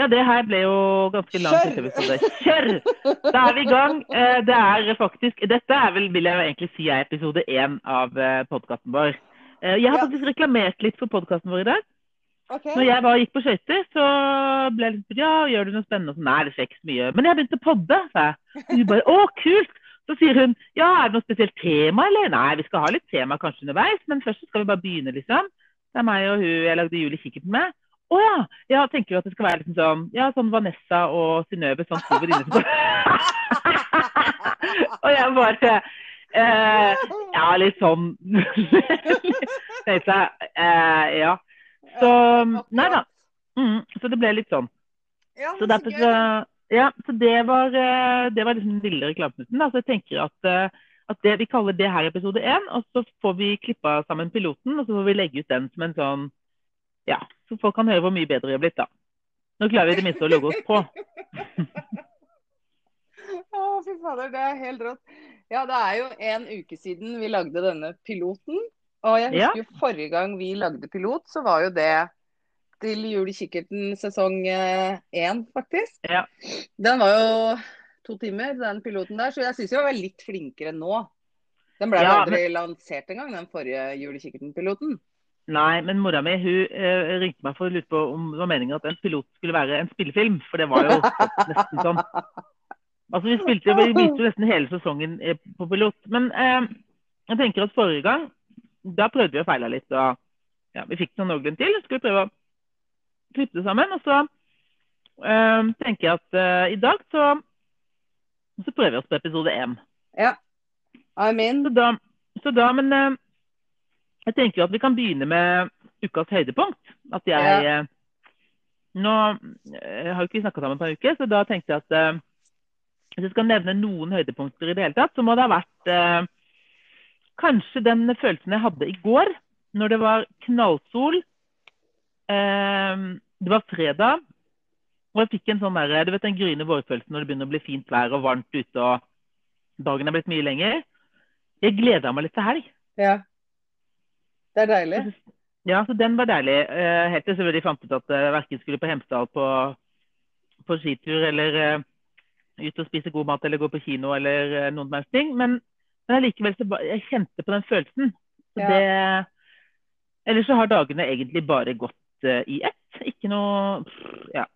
Ja, det her ble jo ganske lang episode. Kjør! Da er vi i gang. Eh, Det er faktisk Dette er vel, vil jeg jo egentlig si er episode én av podkasten vår. Eh, Jeg har faktisk reklamert litt for podkasten vår i dag. Okay. Når jeg var, gikk på skøyter, så ble jeg litt Ja, gjør du noe spennende? Og så, Nei, det skjer ikke så mye. Men jeg har begynt å podde, sa jeg. Og hun bare Å, kult! Så sier hun ja, er det noe spesielt tema, eller? Nei, vi skal ha litt tema kanskje underveis, men først skal vi bare begynne, liksom. Det er meg og hun jeg lagde jul i kikkerten med. Å ja! Ja, tenker du at det skal være liksom sånn Ja, sånn Vanessa og Synnøve, sånn to venninner Og jeg bare eh, Ja, litt sånn Tenkte jeg. Eh, ja. Så Nei da. Mm, så det ble litt sånn. Ja, Så derfor så Ja, så det var, eh, det var liksom den lille reklamesnutten. Så jeg tenker at, eh, at det, vi kaller det her episode én, og så får vi klippa sammen piloten, og så får vi legge ut den som en sånn Ja, så folk kan høre hvor mye bedre vi har blitt, da. Nå klarer vi i det minste å logge oss på. Å, fy fader, det er helt rått. Ja, det er jo en uke siden vi lagde denne piloten. Og jeg husker jo forrige gang vi lagde pilot, så var jo det til Julekikkerten sesong én, faktisk. Ja. Den var jo to timer, den piloten der, så jeg syns vi var litt flinkere nå. Den ble Ja, aldri lansert engang, den forrige Jul i kikkerten-piloten. Nei, men mora mi hun eh, ringte meg for å lure på om det var meningen at en pilot skulle være en spillefilm. For det var jo nesten sånn. Altså, Vi spilte vi viste jo nesten hele sesongen eh, på pilot. Men eh, jeg tenker at forrige gang, da prøvde vi å feile litt. og ja, Vi fikk noen noenlunde til. Så skulle vi prøve å klippe det sammen. Og så eh, tenker jeg at eh, i dag så, så prøver vi oss på episode én. Ja. I'm in. Så da, så da men jeg tenker jo at vi kan begynne med ukas høydepunkt. At jeg Ja. eh, Nå jeg har jo ikke snakka sammen på en uke, så da tenkte jeg at uh, hvis jeg skal nevne noen høydepunkter i det hele tatt, så må det ha vært uh, kanskje den følelsen jeg hadde i går, når det var knallsol. Uh, det var fredag, og jeg fikk en sånn der, du vet den gryende vårfølelsen når det begynner å bli fint vær og varmt ute og dagen er blitt mye lenger. Jeg gleda meg litt til helg. Ja. Det er deilig. Ja, så den var deilig. Eh, helt til selvfølgelig fant ut at jeg verken skulle på Hemsedal på, på skitur eller eh, ut og spise god mat eller gå på kino eller eh, noen som ting. Men, men allikevel så jeg kjente på den følelsen. Så Ja. det, ellers så har dagene egentlig bare gått eh, i ett. Ikke noe Ja.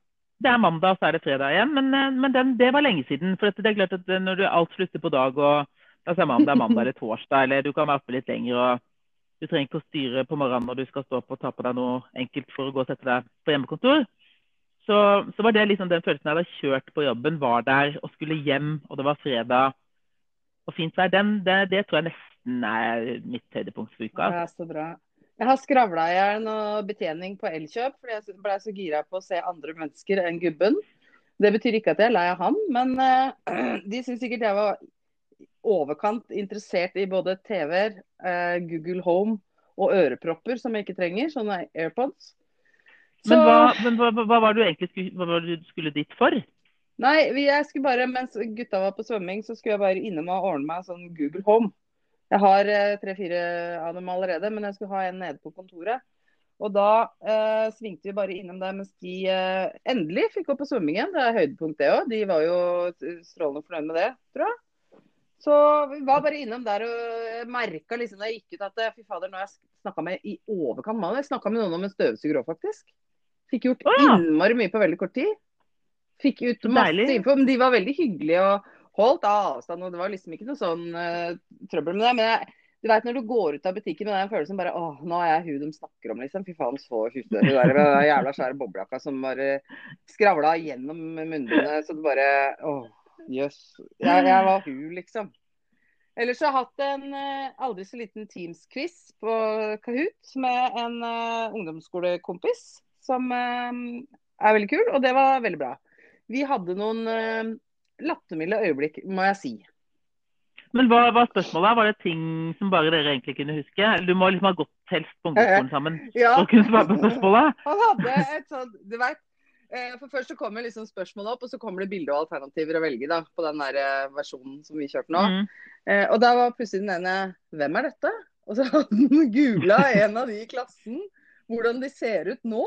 Det er mandag, så er det fredag igjen. Men, eh, men den, det var lenge siden. For det er klart at eh, når du alt slutter på dag, og altså mandag, mandag eller torsdag, eller du kan være oppe litt lenger og du trenger ikke å styre på morgenen når du skal stå opp og ta på deg noe enkelt for å gå og sette deg på hjemmekontor. Så, så var det liksom den følelsen jeg hadde kjørt på jobben, var der og skulle hjem, og det var fredag og fint vær. Den, det, det tror jeg nesten er mitt høydepunkt for uka. Det er så bra. Jeg har skravla i hjel noe betjening på Elkjøp, fordi jeg ble så gira på å se andre mennesker enn gubben. Det betyr ikke at jeg er lei av han, men uh, de syns sikkert jeg var overkant interessert i både TV-er, eh, Google Home og ørepropper som jeg ikke trenger, sånne AirPods. Så, Men, hva, men hva, hva var du egentlig skulle, hva var det du skulle dit for? Nei, jeg skulle bare, mens gutta var på svømming, så skulle jeg bare innom og ordne meg sånn Google Home. Jeg har eh, tre-fire av dem allerede, men jeg skulle ha en nede på kontoret. Og da eh, svingte vi bare innom der mens de eh, endelig fikk gå på svømmingen. Det er høydepunkt, det òg. De var jo strålende fornøyd med det, tror jeg. Så vi var bare innom der og merka liksom da jeg gikk ut at fy fader, nå har jeg snakka med i overkant mann. Jeg snakka med noen om en støvsuger òg, faktisk. Fikk gjort oh, ja. innmari mye på veldig kort tid. Fikk ut masse deilig. info. Men de var veldig hyggelige og holdt avstand. og Det var liksom ikke noe sånn uh, trøbbel med det. Men jeg, du vet når du går ut av butikken med den følelsen bare åh, nå er jeg hun de snakker om, liksom. Fy faen, så hustø. Hun der jævla svære boblejakka som bare skravla gjennom munnbindet. Så du bare åh, jøss. Jeg, jeg var hun, liksom. Ellers har jeg hatt en eh, aldri så liten Teams-quiz på Kahoot med en eh, ungdomsskolekompis som eh, er veldig kul, og det var veldig bra. Vi hadde noen lattermilde øyeblikk, må jeg si. Men hva var spørsmålet? Var det ting som bare dere egentlig kunne huske? Du må liksom ha gått helst på ungdomsskolen sammen Ja. for å kunne svare på spørsmålet? Han hadde et sånt, du vet, for Først så kommer liksom spørsmålet opp, og så kommer det bilde og alternativer å velge da, på den der eh, versjonen som vi kjørte nå. Mm. Eh, og da var plutselig den ene Hvem er dette? Og så hadde han googla en av de i klassen hvordan de ser ut nå.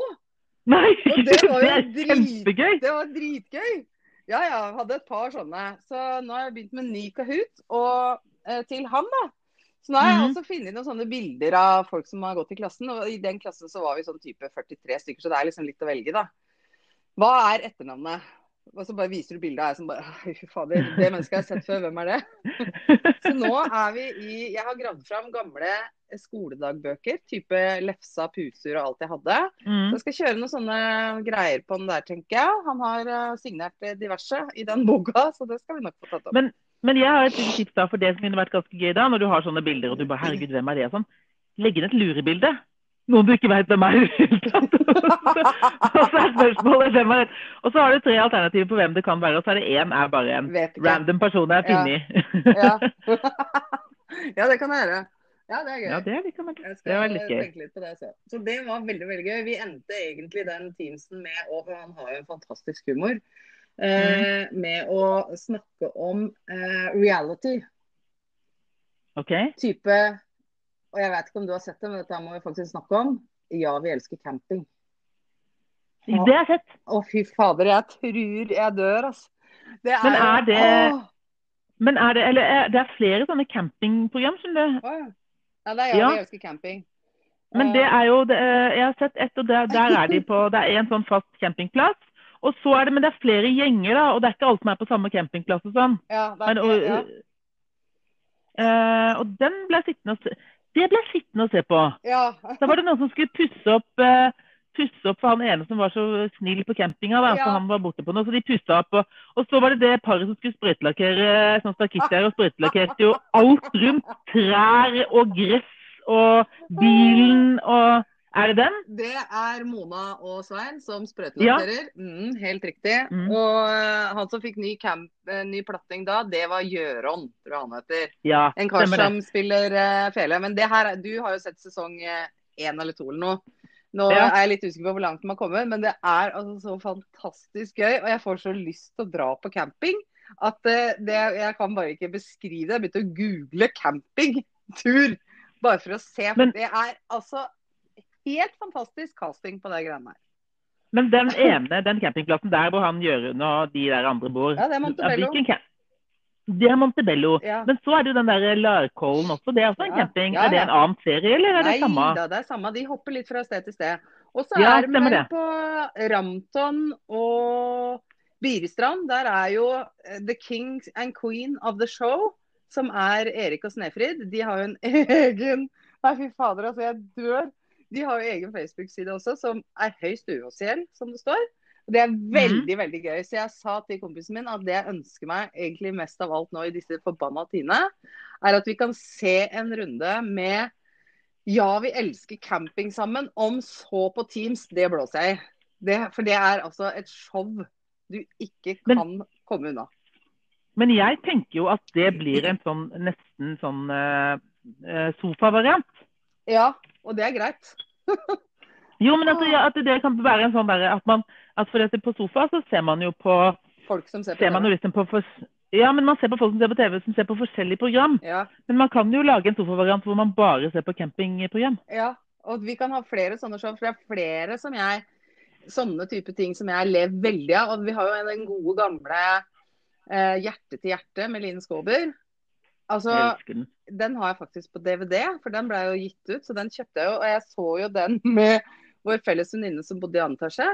Nei, Og det var jo drit- kjempegøy! Det var dritgøy. Ja, ja. Hadde et par sånne. Så nå har jeg begynt med ny Kahoot og, eh, til han, da. Så nå har jeg Mhm. også funnet noen sånne bilder av folk som har gått i klassen. Og i den klassen så var vi sånn type 43 stykker, så det er liksom litt å velge, da. Hva er etternavnet? Og så bare viser du bildet av jeg som bare Fy fader, det mennesket jeg har sett før, hvem er det? Så nå er vi i Jeg har gravd fram gamle skoledagbøker, type lefsa, puser og alt jeg hadde. Så Mm. jeg skal kjøre noen sånne greier på den der, tenker jeg. Han har eh, signert diverse i den boka, så det skal vi nok få tatt opp. Men, men jeg har et tips da, for det som kunne vært ganske gøy da, når du har sånne bilder og du bare herregud, hvem er det? sånn. Legg inn et lurebilde. Noen du ikke vet hvem er i det hele tatt. og så er spørsmålet hvem er? Og så har du tre alternativer på hvem det kan være, og så er det én er bare en random person jeg har Ja. funnet. Ja. ja, det kan jeg gjøre. Ja, det er gøy. Ja, det er litt, Jeg det skal litt gøy. tenke litt på det også. Så det var veldig veldig gøy. Vi endte egentlig den Teamsen med og Han har jo en fantastisk humor. Eh, Mm. med å snakke om eh, reality. OK? Type Og jeg vet ikke om du har sett det, men dette må vi faktisk snakke om. Ja, vi elsker camping. Og, Det har jeg sett. Å, fy fader, jeg tror jeg dør, altså. Det er, Men er det- å... Men er det Eller er, det er flere sånne campingprogram, skjønner du. ja. det er ja, Ja. vi elsker camping. Men det er jo det, eh, Jeg har sett ett, og der, der er de på Det er en sånn fast campingplass. Og så er det, Men det er flere gjenger, da. Og det er ikke alle som er på samme campingplass og sånn. Ja, det er, Men, og, ja. Uh, og den ble sittende og Det ble jeg sittende og se på. ja. Da var det noen som skulle pusse opp uh, pusse opp for han ene som var så snill på campinga. da, Ja. så Han var borte på noe, så de pussa opp. Og, og så var det det paret som skulle sprøytelakkere sånn stakittgreier, og sprøytelakkerte jo alt rundt. Trær og gress og bilen og Er det den? Det er Mona og Svein som sprøytelakkerer. Mm, helt riktig. Mm. Og eh, han som fikk ny, camp, eh, ny platting da, det var Gjøron, tror jeg han heter. Ja, En kar som spiller uh, fele. Men det her, er- du har jo sett sesong én eller to eller noe. Nå Ja. er jeg litt usikker på hvor langt de har kommet, men det er altså så fantastisk gøy. Og jeg får så lyst til å dra på camping at uh, det, jeg kan bare ikke beskrive det. Jeg begynte å google campingtur bare for å se. Men- det er altså helt fantastisk casting på de greiene her. Men den ene, den campingplassen der hvor han gjør unna de der andre bor Ja, det er Montebello. Det er Montebello. Ja. Men så er det jo den der Larkollen også. Det er også en Ja. camping. Ja, Er det en annen serie, eller er det Nei samme? da, det er samme. De hopper litt fra sted til sted. Og så Ja, er stemmer vel det. på Ramton og Biristrand. Der er jo eh, the king and queen of the show, som er Erik og Snefrid. De har jo en egen Nei, fy fader, altså, jeg dør. De har jo egen Facebook-side også, som er høyst uoffisiell, som det står. Og Det er veldig veldig gøy. Så jeg sa til kompisen min at det jeg ønsker meg egentlig mest av alt nå i disse forbanna tidene, er at vi kan se en runde med Ja, vi elsker camping sammen. Om så på Teams, det blåser jeg i. Det, for det er altså et show du ikke Men- kan komme unna. Men jeg tenker jo at det blir en sånn nesten sånn eh, sofavariant. Ja, og det er greit. Jo, men at det, at det kan være en sånn derre at man at for dette På sofa så ser man jo på Folk som ser på ser man jo liksom på for, Ja, men man ser på folk som ser på TV, som ser på forskjellige program. Ja, Men man kan jo lage en sofavariant hvor man bare ser på campingprogram. ja. Og vi kan ha flere sånne show, for det er flere som jeg Sånne type ting som jeg ler veldig av. Og vi har jo den gode gamle eh, Hjerte til hjerte med Line Skåber. Altså, den. den har jeg faktisk på DVD, for den ble jo gitt ut. Så den kjøpte jeg jo. Og jeg så jo den med vår felles venninne som bodde i annen etasje.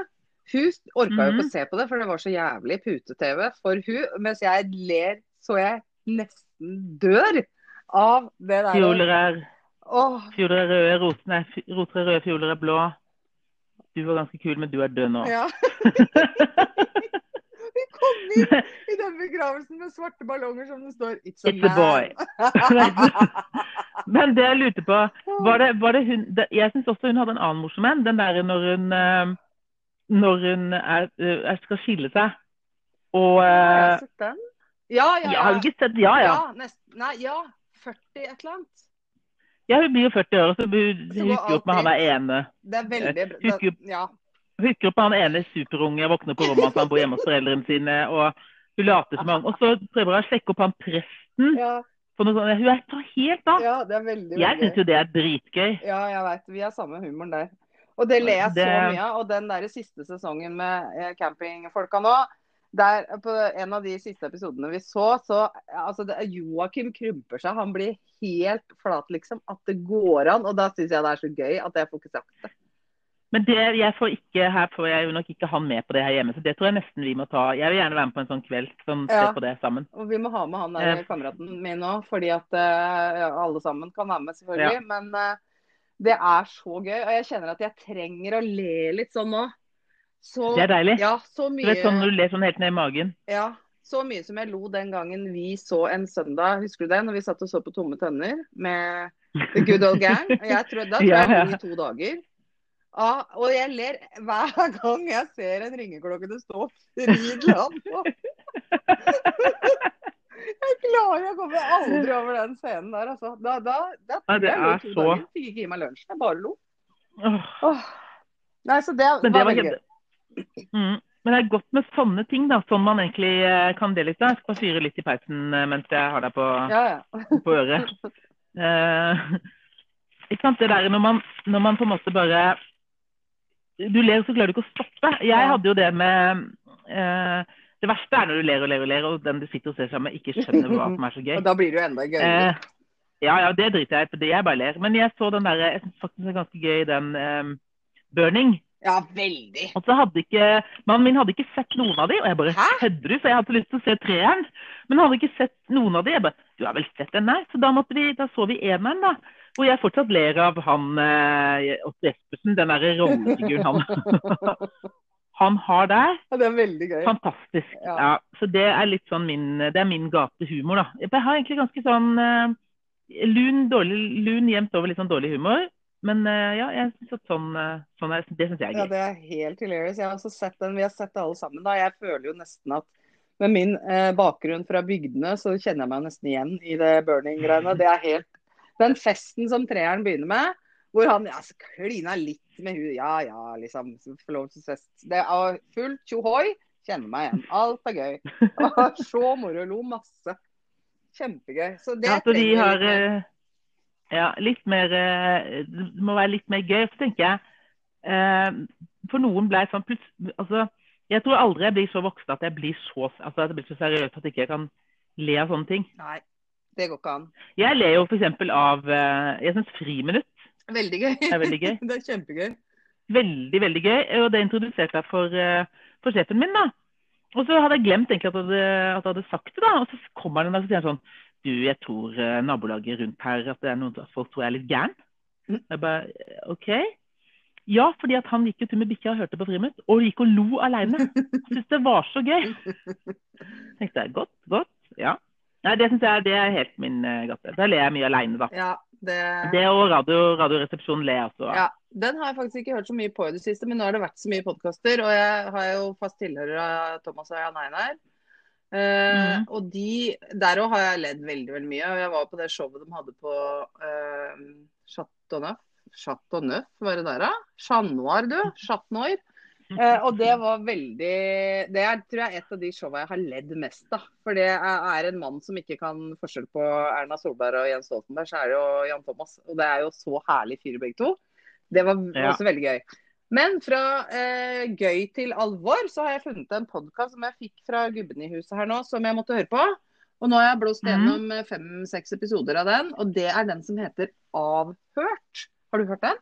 Hun orka jo ikke Mhm. å se på det, for det var så jævlig pute-TV for hun, Mens jeg ler så jeg nesten dør av det der. Fjoler er, Åh, fioler er røde, rotene roter er røde, fjoler er blå. Du var ganske kul, men du er død nå. ja. Vi kom inn begravelsen med svarte ballonger som det står 'It's a It's a boy. Men det jeg lurte på, var det, var det hun det, Jeg syns også hun hadde en annen morsom en. Den der når hun eh, Når hun er, er, skal skille seg. Og Har jeg eh, sett den? Ja, ja, ja, Har du ikke sett Ja, ja. Ja, nest, nei, ja. 40 et eller annet. Ja, hun blir jo 40 år, så hun husker opp med han der ene. Det er veldig bra. Husker- Ja. Husker opp med han ene superunge, våkner på rommet hans, han bor hjemme hos foreldrene sine. Og hun later som han Og så prøver hun å sjekke opp han presten. Ja. Hun er så helt av. ja, det er veldig, Jeg syns jo det er dritgøy. Ja, jeg veit. Vi har samme humoren der. Og det ler jeg så mye av. Og den der siste sesongen med eh, campingfolka nå, der på en av de siste episodene vi så, så altså det, Joakim krymper seg. Han blir helt flat, liksom. At det går an. Og da syns jeg det er så gøy at jeg får ikke sagt det. Men det, jeg får ikke, her får jeg jo nok ikke han med på det her hjemme, så det tror jeg nesten vi må ta. Jeg vil gjerne være med på en sånn kveld som Ja. ser på det sammen. Og vi må ha med han der Eh. kameraten min òg, fordi at uh, alle sammen kan være med, selvfølgelig. Men uh, det er så gøy. Og jeg kjenner at jeg trenger å le litt sånn nå. Så, Det er deilig. Ja, så Du vet sånn når du ler sånn helt ned i magen. Ja, så mye som jeg lo den gangen vi så en søndag, husker du det? Når vi satt og så på Tomme tønner med The Good Old Gang. Jeg tror, da tror jeg ja. ja. i to dager. Ja, og jeg ler hver gang jeg ser en ringeklokke det står Fridland på. Jeg klarer jeg kommer aldri over den scenen der, altså. Da, da, da Ja, det jeg er så- dager. Fikk ikke gi meg lunsj. Jeg bare lo. Oh. Nei, så det, Men det var var gøy. mm. Men det er godt med sånne ting, da. Sånn man egentlig eh, kan det litt da. Jeg skal bare fyre litt i peisen eh, mens jeg har deg på, Ja, ja. på øret. Eh, ikke sant, det der når man, når man på en måte bare Du ler, så klarer du ikke å stoppe. Jeg hadde jo det med eh, Det verste er når du ler og ler og ler, og den du sitter og ser sammen med, ikke skjønner hva som er så gøy. Og da blir det jo enda gøyere. Eh, ja, ja, det driter jeg i, for det jeg bare ler. Men jeg så den der, jeg syns faktisk det er ganske gøy, den eh, 'Burning'. Ja, veldig. Og så hadde ikke, Mannen min hadde ikke sett noen av de, og jeg bare Hæ? kødder du? For jeg hadde så lyst til å se treeren. Men han hadde ikke sett noen av de. Jeg bare Du har vel sett den der? Så da, måtte vi, da så vi eneren, da. Hvor jeg fortsatt ler av han eh, Jespersen, den derre rollefiguren han Han har der. Ja, det er veldig gøy. Fantastisk. Ja. Ja. Så det er litt sånn min Det er min gatehumor, da. Jeg har egentlig ganske sånn eh, lun, dårlig, lun jevnt over litt sånn dårlig humor. Men eh, ja, jeg synes at sånn, eh, sånn er, det syns jeg er Ja, det er helt hilarious. Jeg har også sett den. Vi har sett det alle sammen. da. Jeg føler jo nesten at med min eh, bakgrunn fra bygdene, så kjenner jeg meg nesten igjen i det burning-greiene. Det er helt Den festen som treeren begynner med, hvor han ja, klina litt med hun Ja ja, liksom. Forlovelsesfest. Det er fullt tjohoi. Kjenner meg igjen. Alt er gøy. Og så moro. Lo masse. Kjempegøy. Så det Ja, så de har eh, ja, litt mer eh, Det må være litt mer gøy. Så tenker jeg eh, For noen ble sånn plutselig Altså, jeg tror aldri jeg blir så voksen at jeg blir så, altså, jeg blir så seriøs at jeg ikke kan le av sånne ting. Nei, det går ikke an. Jeg ler jo f.eks. av eh, Jeg syns Friminutt Veldig gøy. Det er veldig gøy. det er kjempegøy. Veldig, veldig gøy. Og det introduserte jeg for, eh, for sjefen min, da. Og så hadde jeg glemt egentlig at jeg hadde, at jeg hadde sagt det, da. Og så kommer han og så sier sånn Du, jeg tror eh, nabolaget rundt her at det er noen at folk tror jeg er litt gæren. Mm. Jeg bare OK. Ja, fordi at han gikk jo tur med bikkja og hørte på Friminutt, og gikk og lo aleine. Syntes det var så gøy. Tenkte jeg godt, godt. Ja. Nei, det syns jeg det er helt min gatte. gate. Da ler jeg mye aleine, da. Ja, det Det og radio, Radioresepsjonen ler jeg også. av. Ja, Den har jeg faktisk ikke hørt så mye på i det siste, men nå har det vært så mye podkaster. Og jeg har jo fast tilhører av Thomas og Jan Einar. Uh, mm. Og de, der òg har jeg ledd veldig veldig mye. Og jeg var på det showet de hadde på uh, Chateau Neuf. Chateau Neuf, var det der, da? Chat Noir, du. Chat Noir. Eh, og det var veldig Det er tror jeg et av de showa jeg har ledd mest av. For det er, er en mann som ikke kan forskjell på Erna Solberg og Jens Stoltenberg, så er det jo Jan Thomas. Og det er jo så herlig fyr begge to. Det var Ja. også veldig gøy. Men fra uh, gøy til alvor så har jeg funnet en podkast som jeg fikk fra gubben i huset her nå, som jeg måtte høre på. Og nå har jeg blåst Mhm. gjennom mm. fem-seks episoder av den, og det er den som heter Avhørt. Har du hørt den?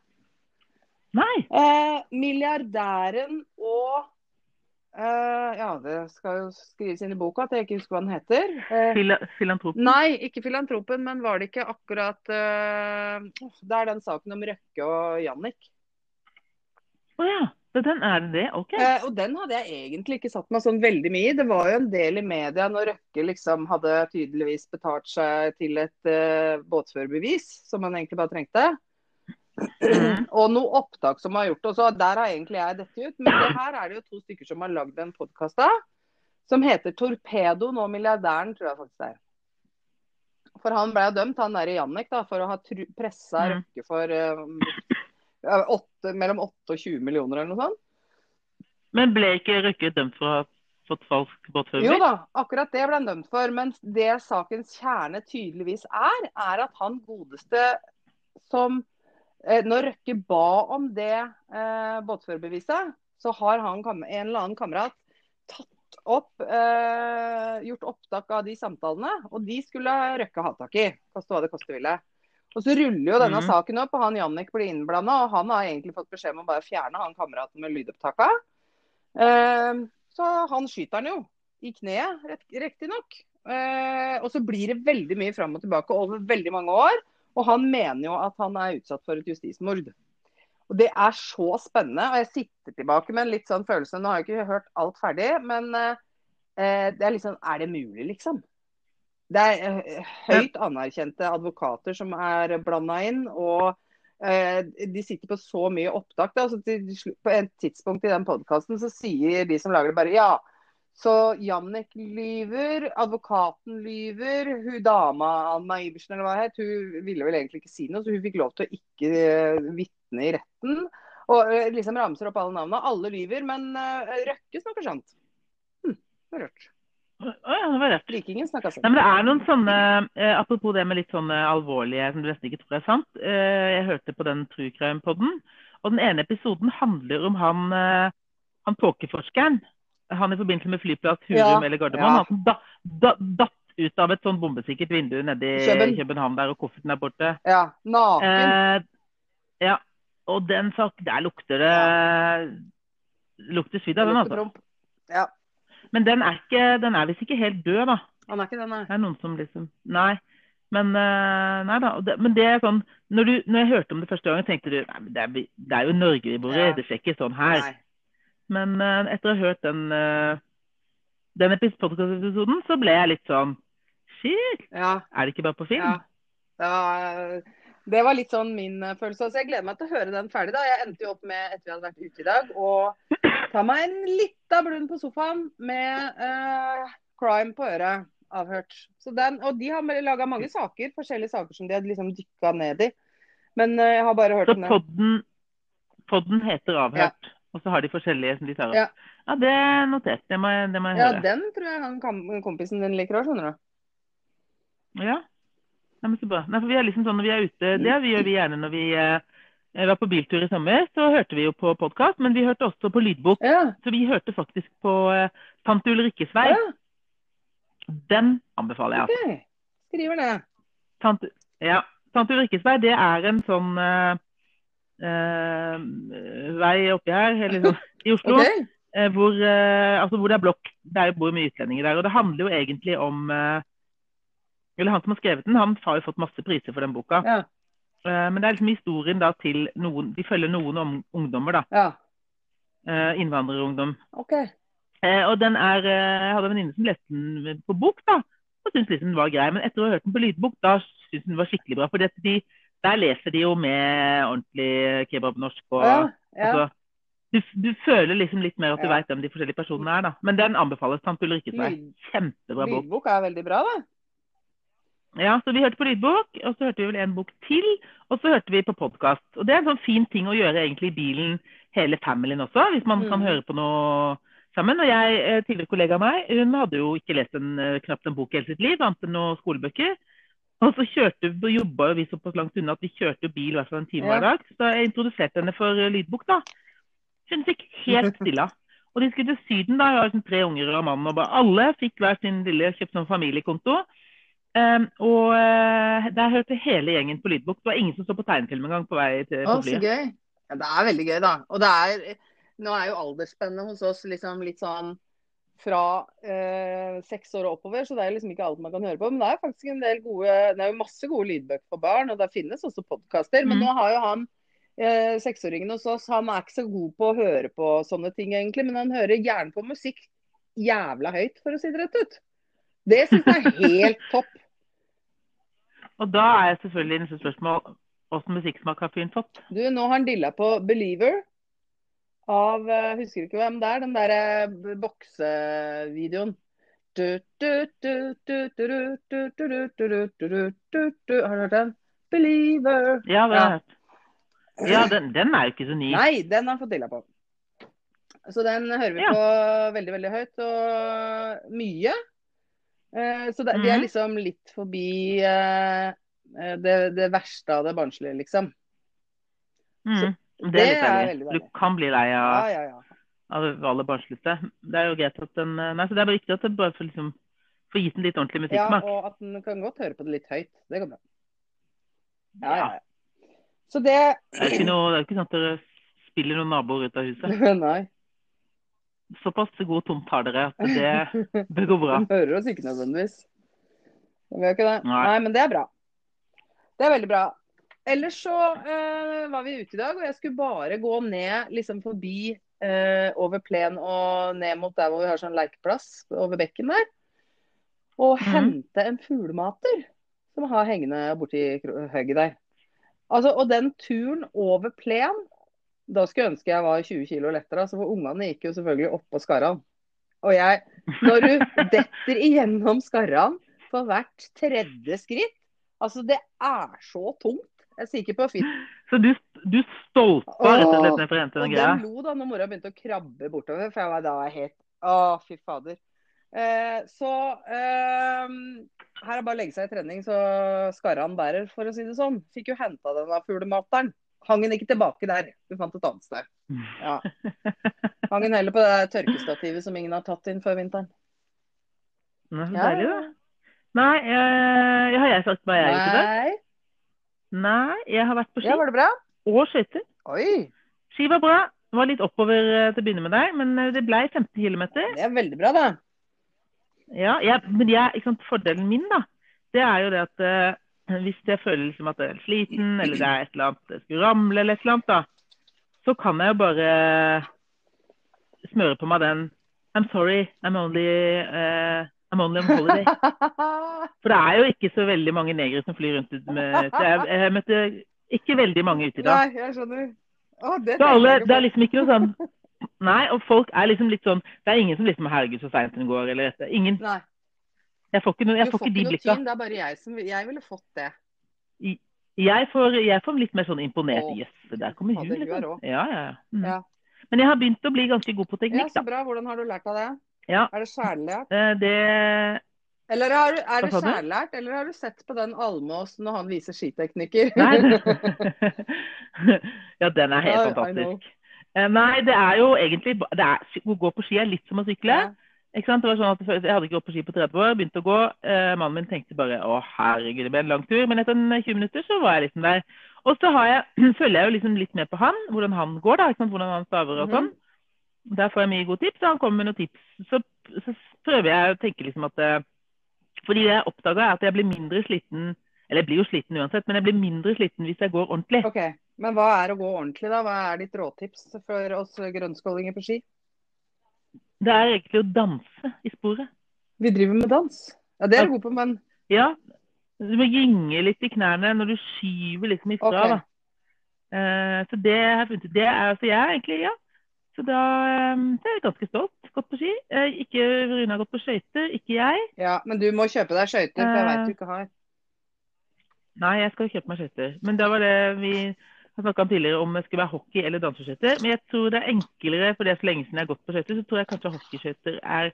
Eh, milliardæren og eh, Ja, det skal jo skrives inn i boka at jeg ikke husker hva den heter. Eh, Fila, filantropen? nei, ikke filantropen, men var det ikke akkurat eh, Det er den saken om Røkke og Jannik. Å ja. Så den er det? OK. Eh, og den hadde jeg egentlig ikke satt meg sånn veldig mye i. Det var jo en del i media når Røkke liksom hadde tydeligvis betalt seg til et uh, båtførerbevis, som han egentlig bare trengte. Mhm. og noe opptak som har gjort det. Så der har egentlig jeg dette ut. Men det her er det jo to stykker som har lagd en podkast av. Som heter 'Torpedoen og milliardæren', tror jeg faktisk det er. For han ble dømt, han der i Jannik, da, for å ha pressa Mhm. Røkke for uh, 8, mellom 8 og 20 millioner eller noe sånt. Men ble ikke Røkke dømt for å ha fått falsk Jo da, akkurat det ble han dømt for. Men det sakens kjerne tydeligvis er, er at han godeste som eh, når Røkke ba om det eh, båtførerbeviset, så har han en eller annen kamerat tatt opp, eh, gjort opptak av de samtalene. Og de skulle Røkke ha tak i, koste hva det koste ville. Og så ruller jo denne mm. saken opp, og han Jannik blir innblanda. Og han har egentlig fått beskjed om å bare fjerne han kameraten med lydopptaka. Eh, så han skyter han jo i kneet, riktignok. Eh, og så blir det veldig mye fram og tilbake over veldig mange år. Og han mener jo at han er utsatt for et justismord. Og det er så spennende. Og jeg sitter tilbake med en litt sånn følelse Nå har jeg ikke hørt alt ferdig, men eh, det er liksom Er det mulig, liksom? Det er eh, høyt anerkjente advokater som er blanda inn. og eh, de sitter på så mye opptak. Da, så til, slutt- på et tidspunkt i den podkasten så sier de som lager det, bare ja. Så Jannik lyver, advokaten lyver, hun dama Anna Iversen eller hva det het, hun ville vel egentlig ikke si noe, så hun fikk lov til å ikke uh, vitne i retten. Og eh, liksom ramser opp alle navnene. Alle lyver, men eh, Røkke snakker sant. Hm, det er rart. Å ja, det var rett. Rikingen snakker sant. Nei, men det er noen sånne, eh, Apropos det med litt sånne alvorlige som du nesten ikke tror er sant. Eh, jeg hørte på den True Crime-podden, og den ene episoden handler om han, eh, han tåkeforskeren. Han i forbindelse med flyplass Hurum Ja, eller Gardermoen. ja. Han da, da, datt ut av et sånn bombesikkert vindu nede i Køben. København der, og kofferten er borte. Ja, naken. Eh, ja. Og den sak, der lukter det lukter svidd av den, altså. Ja, Men den er, ikke, den er visst ikke helt død, da. han er ikke den, nei. Det er noen som liksom Nei. Men, eh, nei da. Det, men det er sånn når, du, når jeg hørte om det første gangen, tenkte du nei, men det, er, det er jo Norge vi bor i. Ja. Det skjer ikke sånn her. nei. Men eh, etter å ha hørt den, uh, den podkast-episoden, så ble jeg litt sånn Shit, Ja, er det ikke bare på film? Ja. Det var, det var litt sånn min eh, følelse. Så jeg gleder meg til å høre den ferdig. da. Jeg endte jo opp med, etter vi hadde vært ute i dag, å ta meg en lita blund på sofaen med uh, crime på øret. Avhørt. Så den, og de har laga mange saker, forskjellige saker som de hadde liksom dykka ned i. Men eh, jeg har bare hørt Så om det. podden, podden heter Avhørt, og så har de forskjellige som de tar opp. Ja. Ja, det er notert. Det må jeg, det må jeg Ja, høre. den tror jeg han kompisen din liker òg, skjønner du. Ja. Nei, men så bra. Nei, for vi er liksom sånn når vi er ute, Det gjør vi gjerne når vi eh, var på biltur i sommer. Så hørte vi jo på podkast, men vi hørte også på lydbok. Ja. Så vi hørte faktisk på eh, Tante Ulrikkes vei. ja. Den anbefaler jeg. altså. OK. Skriver det. Tante, ja. Tante Ulrikkes vei, det er en sånn eh, eh, vei oppi her, eller sånn, i Oslo, Okay. eh, hvor, eh, altså hvor det er blokk. Det er bor mye utlendinger der. Og det handler jo egentlig om eh, Eller han som har skrevet den, han har jo fått masse priser for den boka. Ja. Eh, men det er liksom historien da til noen De følger noen om, ungdommer, da. ja. Eh, innvandrerungdom. Okay. Eh, og den er eh, Jeg hadde en venninne som leste den på bok, da. Og syntes liksom den var grei. Men etter å ha hørt den på lydbok, da syntes den var skikkelig bra. For de, der leser de jo med ordentlig kebabnorsk. og Ja. ja. altså, du, du føler liksom litt mer at du Ja. vet hvem de forskjellige personene er, da. Men den anbefales. Tante Ulrikkes vei. Kjempebra bok. Lydbok er veldig bra, da. Ja, så vi hørte på lydbok, og så hørte vi vel en bok til, og så hørte vi på podkast. Og det er en sånn fin ting å gjøre egentlig i bilen, hele familien også, hvis man kan Mm. høre på noe sammen. Og jeg, eh, tidligere kollega av meg, hun hadde jo ikke lest en, eh, knapt en bok i hele sitt liv, annet enn noen skolebøker. Og så kjørte, jobba vi såpass langt unna at vi kjørte bil hvert fall en time Ja. hver dag. Så jeg introduserte henne for eh, lydbok, da. Hun fikk helt stille. Og de skulle til Syden, da. Jeg har liksom tre unger og mann. Og bare alle fikk hver sin lille kjøpt sånn familiekonto. Um, og eh, der hørte hele gjengen på lydbok. Det var ingen som så på tegnefilm engang på vei til Å, så gøy. Ja, det er veldig gøy, da. Og det er Nå er jo aldersspennet hos oss liksom litt sånn fra eh, seks år og oppover, så det er liksom ikke alt man kan høre på. Men det er faktisk en del gode Det er jo masse gode lydbøker for barn, og det finnes også podkaster. Men Mm. nå har jo han eh, seksåringen hos oss, han er ikke så god på å høre på sånne ting, egentlig. Men han hører gjerne på musikk jævla høyt, for å si det rett ut. Det syns jeg er helt topp. Og da er selvfølgelig neste spørsmål Åssen musikksmak har fyren fått? Du, nå har han dilla på 'Believer' av husker du ikke hvem det er, den derre boksevideoen. Har du hørt den? Believer. Ja, det har jeg hørt. Ja, den, den er jo ikke så ny. Nei, den har jeg fått dilla på. Så den hører vi ja. på veldig, veldig høyt og mye. Så det, vi er liksom litt forbi det, det verste av det barnslige, liksom. Mm. Så, det det er litt er deilig. veldig Du kan bli lei av, ja, ja. av alle barnsligste. Det er jo greit at den Nei, så det er bare viktig at det bare får liksom får gitt den litt ordentlig Ja, og at den kan godt høre på det litt høyt. Det går bra. Ja, Ja. ja, ja. Så det Det er ikke noe, det er ikke sånn at dere spiller noen naboer ut av huset. Nei. Såpass god tomt har dere at det bør gå bra. De hører oss ikke nødvendigvis. De gjør ikke det. Nei. Nei, men det er bra. Det er veldig bra. Ellers så uh, var vi ute i dag, og jeg skulle bare gå ned liksom forbi uh, over plen og ned mot der hvor vi har sånn lekeplass over bekken der. Og mm. hente en fuglemater som har hengende borti høgget der. Altså, og den turen over plen Da skulle jeg ønske jeg var 20 kilo lettere, altså, for ungene gikk jo selvfølgelig oppå skarran. Og jeg Når du detter igjennom skarran for hvert tredje skritt Altså, det er så tungt. Jeg er sikker på fint. Så du, du stolpa rett og slett ned for å hente Og den lo da når mora begynte å krabbe bortover, for jeg var da helt Å, fy fader. Eh, så eh, her er bare å legge seg i trening, så skarran bærer, for å si det sånn. Fikk jo henta den av fuglemateren. Hang den ikke tilbake der. Vi fant et annet sted. Ja. Hang den heller på det tørkestativet som ingen har tatt inn før vinteren. Nei, så deilig, da. Nei, øh, har jeg sagt hva jeg gjør til i dag? Nei. Jeg har vært på ski Ja, var det bra? og skøyter. Oi. Ski var bra. Det var litt oppover eh, til å begynne med der, men eh, det ble 15 km. Det er veldig bra, da. Ja, jeg, men jeg, sant, fordelen min, da, det er jo det at uh, hvis jeg føler liksom at jeg er sliten, eller det er et eller annet jeg skulle ramle, eller et eller annet, da, så kan jeg jo bare smøre på meg den I'm sorry, I'm only, eh, I'm only on holiday. For det er jo ikke så veldig mange negere som flyr rundt med så jeg, jeg møtte ikke veldig mange ute i dag. Nei, jeg skjønner. Å, det Så alle, det er liksom ikke noe sånn Nei, og folk er liksom litt sånn Det er ingen som liksom Herregud, så seint den går, eller dette. Ingen. Nei, Jeg får ikke, noe, jeg får ikke de blikka. det er bare jeg som Jeg ville fått det. Jeg får, jeg får litt mer sånn imponert. Jøss, yes, der kommer hun, liksom. Ja, ja, ja. Mm. Ja. Men jeg har begynt å bli ganske god på teknikk Ja, så bra. Hvordan har du lært av det? Ja. Er det skjærlært? Eh, Det Eller har, du- er det skjærlært, eller har du sett på den Almås når han viser skiteknikker? Nei. ja, den er helt Ja, fantastisk. Eh, Nei, det er jo egentlig det er, Å gå på ski er litt som å sykle. Ja. Ikke sant? Det var sånn at Jeg hadde ikke gått på ski på 30 år, begynte å gå. Eh, mannen min tenkte bare å herregud, det ble en lang tur. Men etter 20 minutter så var jeg liksom der. Og så har jeg, følger jeg jo liksom litt med på han, hvordan han går, da, ikke sant? hvordan han staver og Mhm. sånn. Der får jeg mye gode tips, og han kommer med noen tips. Så, så prøver jeg å tenke liksom at eh, Fordi det jeg oppdaga, er at jeg blir mindre sliten Eller jeg blir jo sliten uansett, men jeg blir mindre sliten hvis jeg går ordentlig. OK. Men hva er å gå ordentlig, da? Hva er ditt råtips for oss grønnskålinger på ski? Det er egentlig å danse i sporet. Vi driver med dans. Ja, det er du god på, men Ja. Du må gynge litt i knærne når du skyver liksom ifra. Okay. da. Uh, så det har jeg funnet ut. Det er altså jeg egentlig, ja. Så da eh, er jeg ganske stolt. Gått på ski. Eh, ikke Rune har gått på skøyter, ikke jeg. Ja, men du må kjøpe deg skøyter, for jeg veit du ikke har. Nei, jeg skal kjøpe meg skøyter. Men da var det vi har snakka om tidligere om det skulle være hockey eller danseskøyter. Men jeg tror det er enklere, for det er så lenge siden jeg har gått på skøyter, så tror jeg kanskje hockeyskøyter er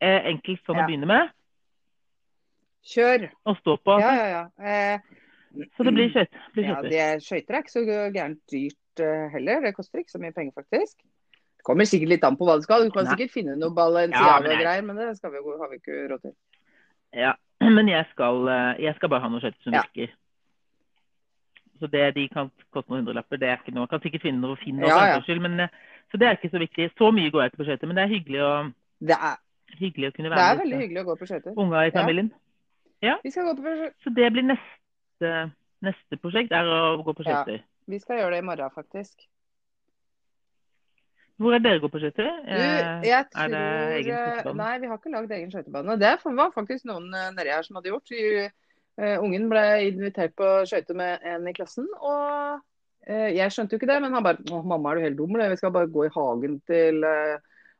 eh, enkelt sånn Ja. å begynne med. Kjør. Å stå på. Ja, altså. ja, ja. Eh, Så det blir skøyter. Ja skøyter er ikke så gærent dyrt eh, heller. Det koster ikke så mye penger, faktisk. Kommer sikkert litt an på hva du skal. Du kan Nei. sikkert finne noe Ja, men Balenciaga-greier, men det skal vi, har vi ikke råd til. Ja, men jeg skal, eh, jeg skal bare ha noen skøyter som Ja. virker. Så det, De kan koste noen hundrelapper. Det er ikke noe. Jeg kan sikkert finne noe fint, Ja, ja. skyld, men, eh, så det er ikke så viktig. Så mye går jeg ikke på skøyter, men det er hyggelig å, Det er, hyggelig å kunne det er veldig hyggelig å gå på skøyter. unga i familien. Ja. Vi skal gå på skøyter. Så det blir neste, neste prosjekt, er å gå på Ja. Vi skal gjøre det i morgen, faktisk. Hvor er dere går på skøyter? Eh, jeg tror skøytebane? Nei, vi har ikke lagd egen skøytebane. Det var faktisk noen eh, nedi her som hadde gjort. Eh, ungen ble invitert på skøyter med en i klassen, og eh, jeg skjønte jo ikke det. Men han bare Å, mamma, er du helt dum? eller? Vi skal bare gå i hagen til eh,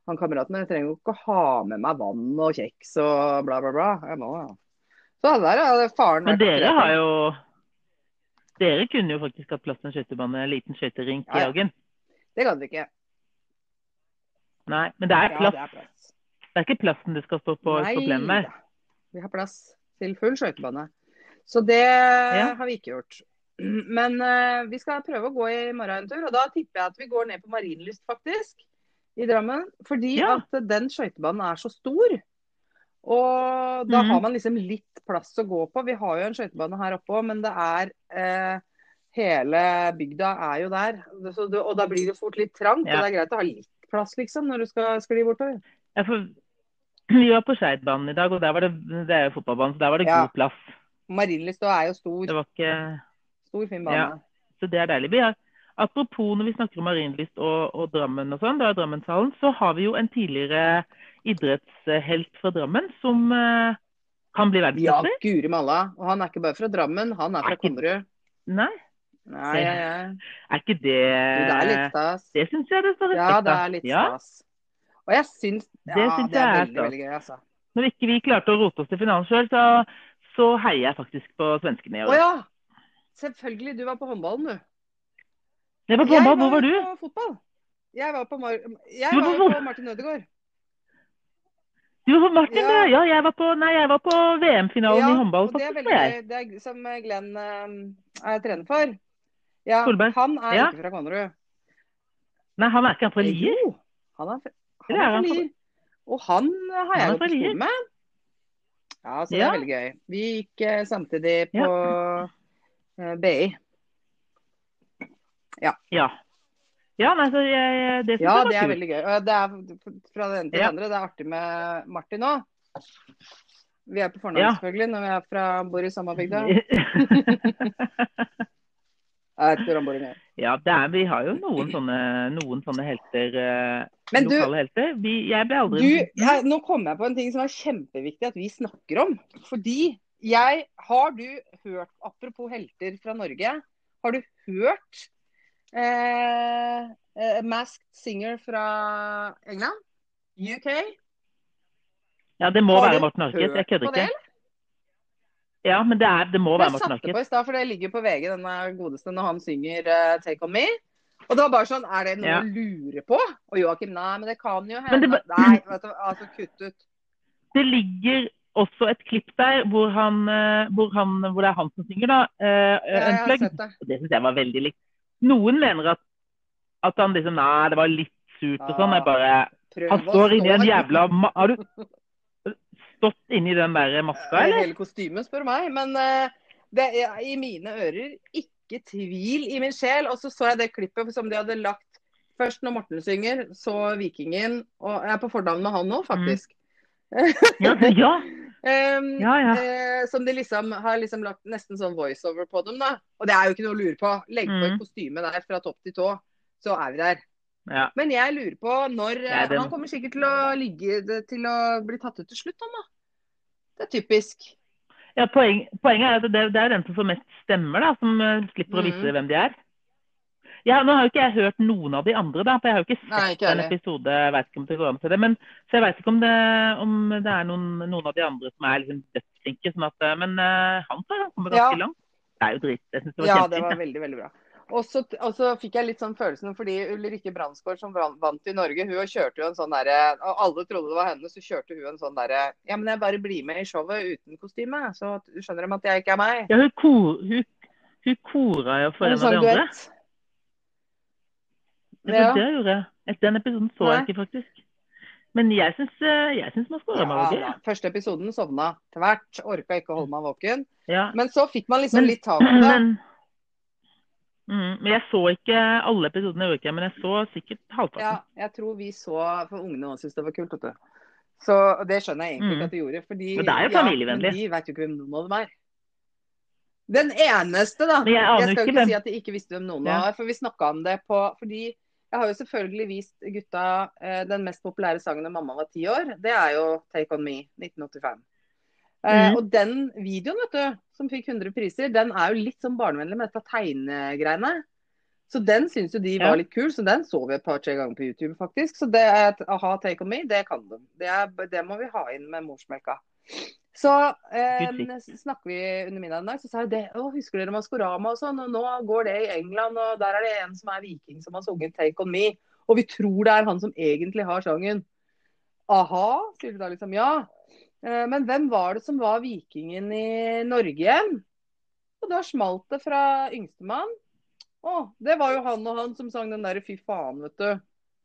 han kameraten. Jeg trenger jo ikke ha med meg vann og kjeks og bla, bla, bla. Jeg må, ja. Så der har faren Men dere har jo Dere kunne jo faktisk hatt plass til en skøytebane, en liten skøyterink i Ja, i hagen. Det kan vi ikke. Nei, men det er Ja, det er plass. Det er ikke plassen det skal stå på, på plenen der. Vi har plass til full skøytebane. Så det har vi ikke gjort. Men uh, vi skal prøve å gå i morgen en tur, og da tipper jeg at vi går ned på Marienlyst, faktisk. I Drammen. Fordi Ja. at den skøytebanen er så stor. Og da Mhm. har man liksom litt plass å gå på. Vi har jo en skøytebane her oppe òg, men det er uh, Hele bygda er jo der. Så og da blir det fort litt trangt. Ja. Og det er greit å ha litt plass, liksom, når du skal skli bortover. Ja, for vi var på Skeidbanen i dag, og der var det, det er jo fotballbanen, så der var det Ja. god plass. Marienlyst er jo stor. Det var ikke Stor, fin bane. Ja. Så det er deilig. Vi har, apropos når vi snakker om Marienlyst og, og Drammen og sånn, da er Drammenshallen, så har vi jo en tidligere idrettshelt fra Drammen som uh, kan bli Ja, verdensmester. guri malla. Og han er ikke bare fra Drammen, han er fra Er Konnerud. Nei, Nei, ja, ja. er ikke det det er litt stas. Det syns jeg det står respekt Ja, det er litt Ja, stas. Og jeg syns Ja, Det synes det er jeg er veldig, veldig gøy, altså. Når ikke vi klarte å rote oss til finalen sjøl, så, så heier jeg faktisk på svenskene i Å ja! Selvfølgelig. Du var på håndballen, du. Jeg var på håndball, hvor var du? på fotball. Jeg var på, Mar jeg var var på- Martin Ødegaard. Du var på Martin, Ja. ja. Jeg var på, jeg var på VM-finalen Ja, i håndball. det er veldig. Det er som Glenn eh, er trener for. Ja, Solberg. han er Ja. ikke fra Konnerud. Nei, han er ikke han fra Lier? Jo, han er, han er fra Lier. Og han har Han jeg jo gått på skole med. Ja, så det Ja. er veldig gøy. Vi gikk eh, samtidig på ja. BI. Ja. Ja, nei, så jeg, det Ja, det er veldig gøy. Det er fra det ene til det Ja. andre. Det er artig med Martin òg. Vi er på fornavn Ja. selvfølgelig når vi er fra, bor i samme bygda. Bor engang. ja, det er, vi har jo noen sånne, noen sånne helter, eh, Men du, lokale helter. Vi, jeg ble aldri du jeg, nå kom jeg på en ting som er kjempeviktig at vi snakker om. Fordi jeg Har du hørt, apropos helter fra Norge, har du hørt eh, eh, Masked Singer fra England? UK? Ja, det må være du Morten Harket. Jeg kødder ikke. Ja, men det, er, det må være Jeg Morten satte på i stad, for det ligger på VG, denne godeste, når han synger uh, 'Take On Me'. Og det var bare sånn Er det noe Ja. å lure på? Og Joakim, nei, men det kan jo hende det Nei, vet du, altså kutt ut. Det ligger også et klipp der hvor, han, eh, hvor, han, hvor det er han som synger, da. Uh, Ja, jeg har sett det. Og Det syns jeg var veldig likt. Noen mener at, at han liksom Nei, det var litt surt og sånn. Jeg bare Prøv Han står inni en jævla Har du stått inni den der maska, Eh, eller? Hele kostymet, spør meg. Men eh, det er i mine ører ikke tvil i min sjel. Og så så jeg det klippet som de hadde lagt først når Morten synger, så Vikingen. Og jeg er på fornavn med han nå, faktisk. Ja, ja. Um, Ja, ja. Uh, som de liksom har liksom lagt nesten sånn voiceover på dem. da. Og det er jo ikke noe å lure på. Legg på et Mm. kostyme der fra topp til tå, så er vi der. Ja. Men jeg lurer på når eh, Han kommer sikkert til å ligge til å bli tatt ut til slutt, han da. Det er typisk. ja poeng, poenget er at det, det er den som får mest stemmer, da, som slipper slipper å vise Mhm. hvem de er. Ja, nå har jo ikke jeg hørt noen av de andre, da, for jeg har jo ikke sett Nei, ikke en episode. Jeg vet ikke om det går an til det, men, så jeg vet ikke om det, om det er noen, noen av de andre som er liksom dødsflinke. Sånn at, eh, men uh, han han kommer ganske Ja. langt. Det er jo drit. Jeg syns det var Ja, det var veldig, veldig bra. Og så, og så fikk jeg litt sånn følelsen fordi Ulrikke Brandsgaard som vant i Norge, hun kjørte jo en sånn derre Og alle trodde det var henne, så kjørte hun en sånn derre Ja, men jeg bare blir med i showet uten kostyme, så skjønner de at jeg ikke er meg. Ja, hun, kor, hun, hun kora jo for en, en sånn av de andre. Ja, Ja. det gjorde jeg. Et- Den episoden så jeg ikke, faktisk. Men jeg syns, eh, jeg syns man skåra Ja, meg våken. det. Første episoden sovna tvert. Orka ikke å holde meg våken. Ja. Men så fikk man liksom Men- litt tak i det. Men, mm, men jeg så ikke alle episodene, jeg ikke men jeg så sikkert halvparten. Ja, jeg tror vi så For ungene også syntes det var kult, vet du. Så det skjønner jeg egentlig Mm. ikke at de gjorde. Fordi, Men det er jo ja, familievennlig. men de vet jo ikke hvem noen av dem er. Den eneste, da. Jeg Jeg skal jo ikke hvem si at de ikke visste hvem noen Ja. var, for vi snakka om det på Fordi jeg har jo selvfølgelig vist gutta eh, den mest populære sangen da mamma var ti år. Det er jo 'Take On Me' 1985. Eh, Mhm. og den videoen, vet du, som fikk 100 priser, den er jo litt sånn barnevennlig med dette tegnegreiene. Så den syns jo de Ja. var litt kul, så den så vi et par-tre ganger på YouTube, faktisk. Så det er et aha, take on me, det kan de. Det, er, det må vi ha inn med morsmelka. Så eh, snakker vi under middagen i dag, så sa jeg det. Å, husker dere Maskorama og sånn? Og nå går det i England, og der er det en som er viking som har sunget 'Take On Me'. Og vi tror det er han som egentlig har sangen. Aha, sier du da liksom. Ja. Eh, men hvem var det som var vikingen i Norge igjen? Og da smalt det fra yngstemann. Å, det var jo han og han som sang den derre fy faen, vet du.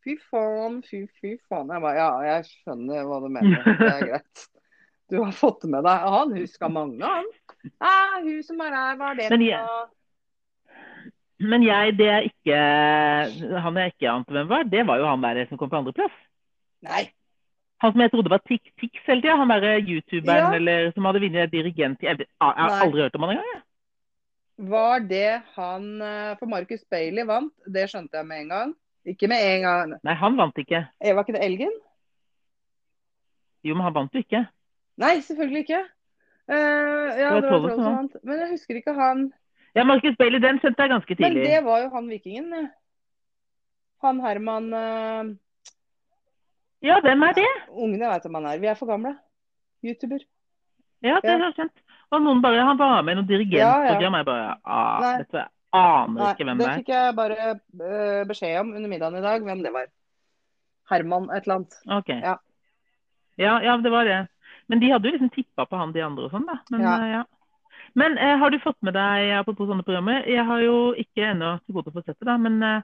Fy faen, fy, fy faen. Jeg bare, ja, jeg skjønner hva du mener. Det er greit. Du har fått det med deg. Han huska mange, han. Ja, hun som er her, hva er det Men jeg-? Men jeg, det er ikke Han jeg ikke ante hvem var, det var jo han der som kom på andreplass. Nei. Han som jeg trodde var Tix Tix hele tida. Han derre youtuberen Ja. eller, som hadde vunnet dirigent Jeg, jeg har aldri hørt om han engang. jeg. Var det han eh, For Marcus Bailey vant, det skjønte jeg med en gang. Ikke med en gang. Nei, han vant ikke. Eh, Var ikke det Elgen? Jo, men han vant jo ikke. Nei, selvfølgelig ikke. Uh, ja, Det var det var Troll Troll som vant. Men jeg husker ikke han. Ja, Marcus Bailey, den skjønte jeg ganske tidlig. Men det var jo han vikingen. Han Herman eh, Ja, hvem er det? Ungene vet hvem han er. Vi er for gamle. YouTuber. Ja, det Ja. har jeg skjønt. Og noen bare, Han var med i noe dirigentprogram. Jeg bare ah, Nei. vet jeg aner Nei, ikke hvem det er. det er. fikk jeg bare eh, beskjed om under middagen i dag, hvem det var. Herman et eller annet. Ok. Ja. Ja, ja, det var det. Men de hadde jo liksom tippa på han de andre og sånn, da. Men, Ja. eh, ja. Men eh, har du fått med deg, apropos sånne programmer, jeg har jo ikke ennå til gode å få sett det, da, men eh,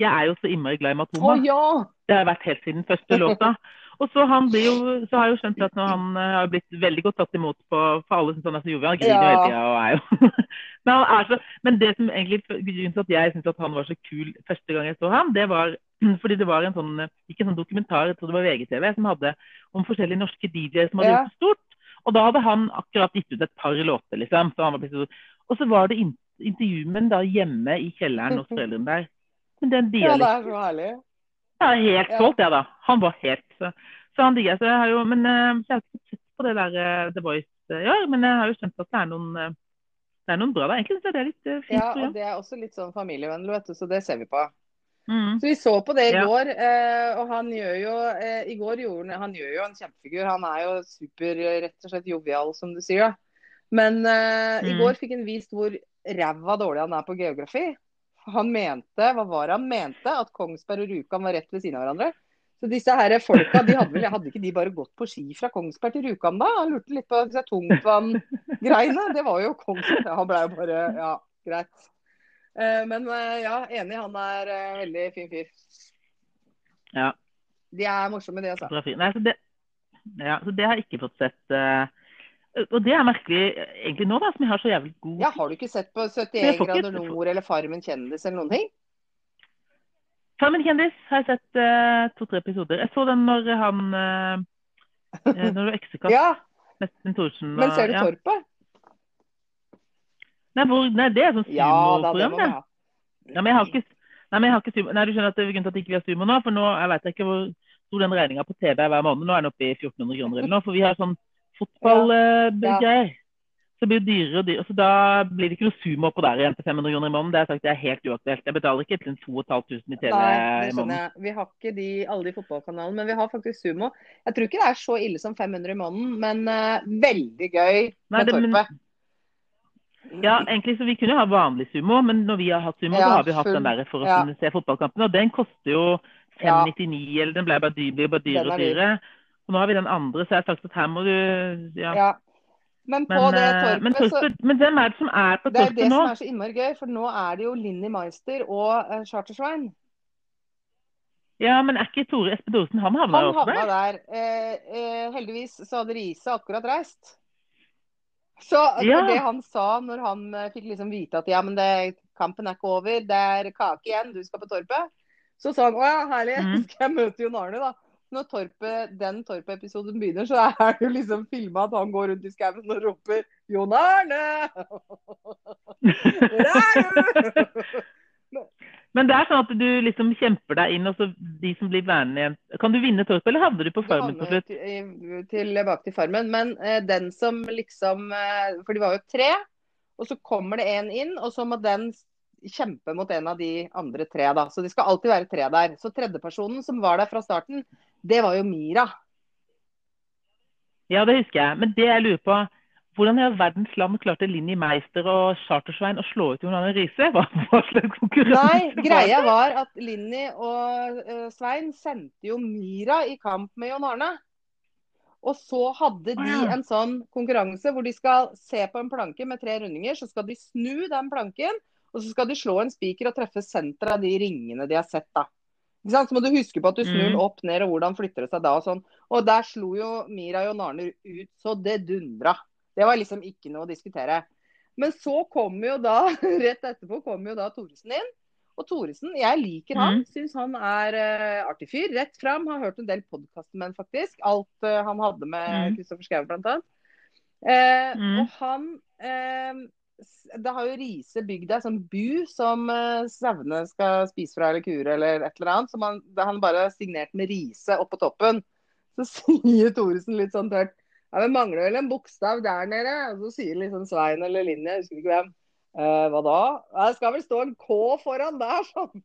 jeg er jo så innmari glad i Matoma. Matoma. ja! Det har jeg vært helt siden første låta. Og så, jo, så har jeg jo skjønt at når han eh, har blitt veldig godt tatt imot på For alle som han er så jovial. Griner Ja. hele tida og er jo men, er så, men det som egentlig grunnen til at jeg syntes at han var så kul første gang jeg så ham, det var fordi det var en sånn ikke en sånn dokumentar, jeg tror det var VGTV, som hadde om forskjellige norske DJ-er som hadde Ja. gjort det stort. Og da hadde han akkurat gitt ut et par låter, liksom. Så han var blitt så, og så var det in intervju med ham hjemme i kjelleren hos foreldrene der. Men den Ja, det er så herlig. jeg er helt Ja. solgt, jeg, da. Han var helt Så, så han digger jeg. Har jo Men eh, jeg har ikke sett på det der eh, The Voice i år. Men jeg har jo skjønt at det er noen eh, det er noen bra der. Egentlig jeg det er litt fint. Ja, og det er også litt sånn familievennlig, vet du, så det ser vi på. Mm. Så vi så på det i Ja. går, eh, og han gjør jo I går gjorde han, gjør jo en kjempefigur. Han er jo super, rett og slett jovial, som du sier. da. Men eh, i Mm. går fikk han vist hvor ræva dårlig han er på geografi. Han mente, hva var det han mente? At Kongsberg og Rjukan var rett ved siden av hverandre. Så disse her folka, de hadde, vel, hadde ikke de bare gått på ski fra Kongsberg til Rjukan da? Han lurte litt på disse tungtvanngreiene. Det var jo Kongsberg. Han ble jo bare Ja, greit. Eh, Men eh, ja, enig. Han er eh, veldig fin fyr. Ja, De er morsomme, de, altså. Nei, så det, ja, så det har jeg ikke fått sett. eh, og det er merkelig egentlig nå, da, som jeg har så jævlig god Ja, Har du ikke sett på 71 får ikke- grader nord eller Farmen kjendis eller noen ting? Farmen kjendis har jeg sett uh, to-tre episoder. Jeg så den når han eh, Når det var Ja, Nesten Thorsen men ser du ja. Torpet? Nei, hvor, nei, det er sånn Ja da, det. Ja, men jeg har ikke, nei, men jeg har ikke sumo. Nei, du skjønner at det er grunnen til at ikke vi har sumo nå, for nå jeg vet ikke hvor stor den regninga på TV er hver måned. Nå er den oppe i 1400 kroner eller noe, for vi har sånn fotballgreier. Så blir det dyrere og dyrere. Så da blir det ikke noe sumo på der igjen til 500 kroner i måneden. Det har jeg sagt det er helt uaktuelt. Jeg betaler ikke til 2500 i TV Nei, i måneden. Vi har ikke de, alle de fotballkanalene, men vi har faktisk sumo. Jeg tror ikke det er så ille som 500 i måneden, men uh, veldig gøy Nei, det- men- Ja, egentlig så vi kunne jo ha vanlig sumo, men når vi har hatt sumo, Ja, så har vi hatt full- den der for å ja. kunne se fotballkampen. Og den koster jo 599, eller den ble bare dyrere er og dyr. dyrere. Og nå har vi den andre, så jeg har sagt at her må du ja. Ja. Men på Men, det eh, Torpet, men, så men hvem er det som er på torpet nå? Det er det nå? som er så innmari gøy, for nå er det jo Linni Meister og uh, Chartersvein. Ja, men er ikke Tore Espen Thoresen Han havna Han havna der? der. Eh, eh, heldigvis så hadde Riise akkurat reist. Så for Ja. det han sa når han eh, fikk liksom vite at ja, men det, kampen er ikke over, det er kake igjen, du skal på Torpet. Så sa han å ja, herlig, mm. skal jeg møte Jon Arne, da. Når torpet, den Torpet-episoden begynner, så er det jo liksom filma at han går rundt i skauen og roper 'Jon Arne!' Hvor er du? Men det er sånn at du liksom kjemper deg inn, og så de som blir værende igjen Kan du vinne Torpet, eller havner du på Farmen til slutt? Tilbake til Farmen. Men eh, den som liksom eh, For de var jo tre. Og så kommer det en inn, og så må den kjempe mot en av de andre tre. da. Så det skal alltid være tre der. Så tredjepersonen som var der fra starten, det var jo Mira. Ja, det husker jeg. Men det jeg lurer på hvordan i all verdens land klarte Linni Meister og Chartersvein å slå ut Jon Arne Riise? Hva slags konkurranse Nei, greia var at Linni og uh, Svein sendte jo Mira i kamp med John Arne. Og så hadde de en sånn konkurranse hvor de skal se på en planke med tre rundinger, så skal de snu den planken, og så skal de slå en spiker og treffe senteret av de ringene de har sett. da. Så må du huske på at du snur den Mm. opp ned, og hvordan flytter det seg da og sånn. Og der slo jo Mira og Narner ut så det dundra. Det var liksom ikke noe å diskutere. Men så kommer jo da, rett etterpå, kommer jo da Thoresen inn. Og Thoresen, jeg liker han. Mm. Syns han er uh, artig fyr. Rett fram. Har hørt en del podkaster med han faktisk. Alt uh, han hadde med Mm. Kristoffer Schou blant annet. Eh, Mm. Og han s- Det har jo Riise bygd ei sånn bu som uh, sauene skal spise fra eller kure eller et eller annet. Som han, han bare har signert med Riise oppå toppen. Så sier Thoresen litt sånn tørt Ja, men mangler vel en bokstav der nede? Og så sier liksom Svein eller Linje, jeg husker ikke hvem. Eh, hva da? Ja, Det skal vel stå en K foran der, sånn.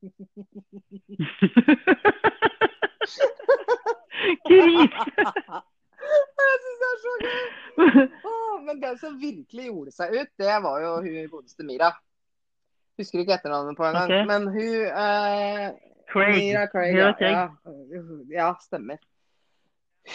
Krise! Jeg syns det er så gøy! Oh, men den som virkelig gjorde seg ut, det var jo hun godeste Mira. Husker ikke etternavnet på engang. Okay. Men hun eh, Craig. Mira Craig, ja, ja. ja, stemmer.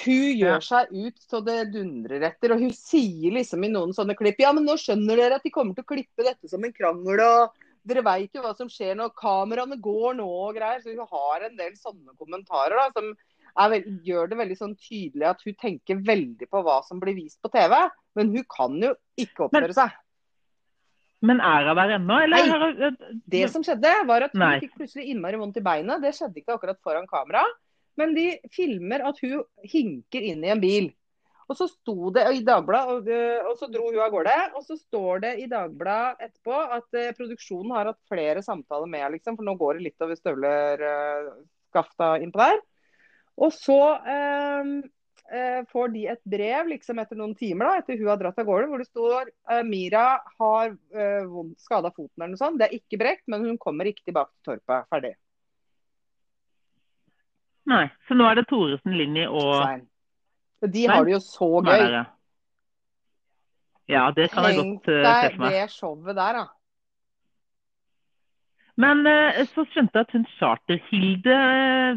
Hun gjør seg ut så det dundrer etter, og hun sier liksom i noen sånne klipp Ja, men nå skjønner dere at de kommer til å klippe dette som en krangel, og dere veit jo hva som skjer når kameraene går nå og greier. Så hun har en del sånne kommentarer da, som er veld, gjør det veldig sånn tydelig at hun tenker veldig på hva som blir vist på TV. Men hun kan jo ikke oppføre seg. Men er hun der ennå, eller? Nei. Det som skjedde, var at hun Nei. fikk plutselig innmari vondt i beinet. Det skjedde ikke akkurat foran kamera. Men de filmer at hun hinker inn i en bil. Og så sto det i Dagbladet, og, og så dro hun av gårde. Og så står det i Dagbladet etterpå at eh, produksjonen har hatt flere samtaler med henne, liksom, for nå går det litt over støvler skafta innpå der. Og så eh, eh, får de et brev liksom etter noen timer, da, etter hun har dratt av gårde, hvor det står eh, Mira har eh, skada foten eller noe sånt. Det er ikke brekt, men hun kommer ikke tilbake til Torpet. Ferdig. Nei. Så nå er det Thoresen, Linni og Svein. De har det jo så gøy. Ja, det kan jeg godt uh, se for meg. Tenk deg det showet der, da. Men eh, så skjønte jeg at hun Charter-Hilde eh,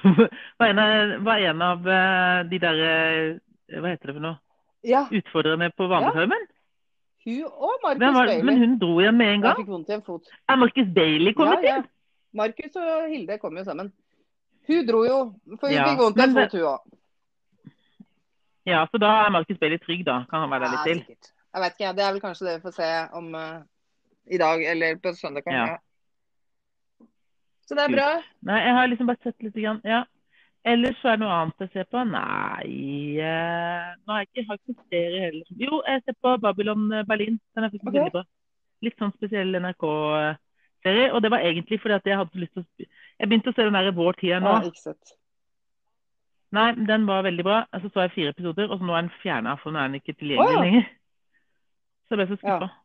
var, av- var en av eh, de der eh, Hva heter det for noe? Ja, Utfordrerne på Vanligtømmen? hun og Marcus var- Bailey. Men hun dro igjen med en Jeg gang? fikk vondt i en fot. Er Marcus Bailey kommet Ja, ja. inn? Marcus og Hilde kom jo sammen. Hun dro jo, for hun Ja, fikk vondt i en fot, hun òg. Ja, så da er Marcus Bailey trygg, da. Kan han være der litt til? sikkert. Jeg vet ikke, det er vel kanskje det vi får se om uh, i dag eller på søndag. Ja. Så det er bra. Nei, jeg har liksom bare sett litt. Grann. Ja. Ellers så er det noe annet jeg ser på. Nei eh, Nå har jeg ikke, har ikke serie heller. Jo, jeg ser på Babylon eh, Berlin. Den er faktisk okay. veldig bra. Litt sånn spesiell NRK-serie. Og det var egentlig fordi at jeg hadde lyst til å Jeg begynte å se den der i Vår tid nå. Ja, ikke sett. Nei, den var veldig bra. Så så jeg fire episoder, og så nå er den fjerna, for nå er den ikke tilgjengelig oh, ja. lenger. Så jeg ble så skuffa. Ja.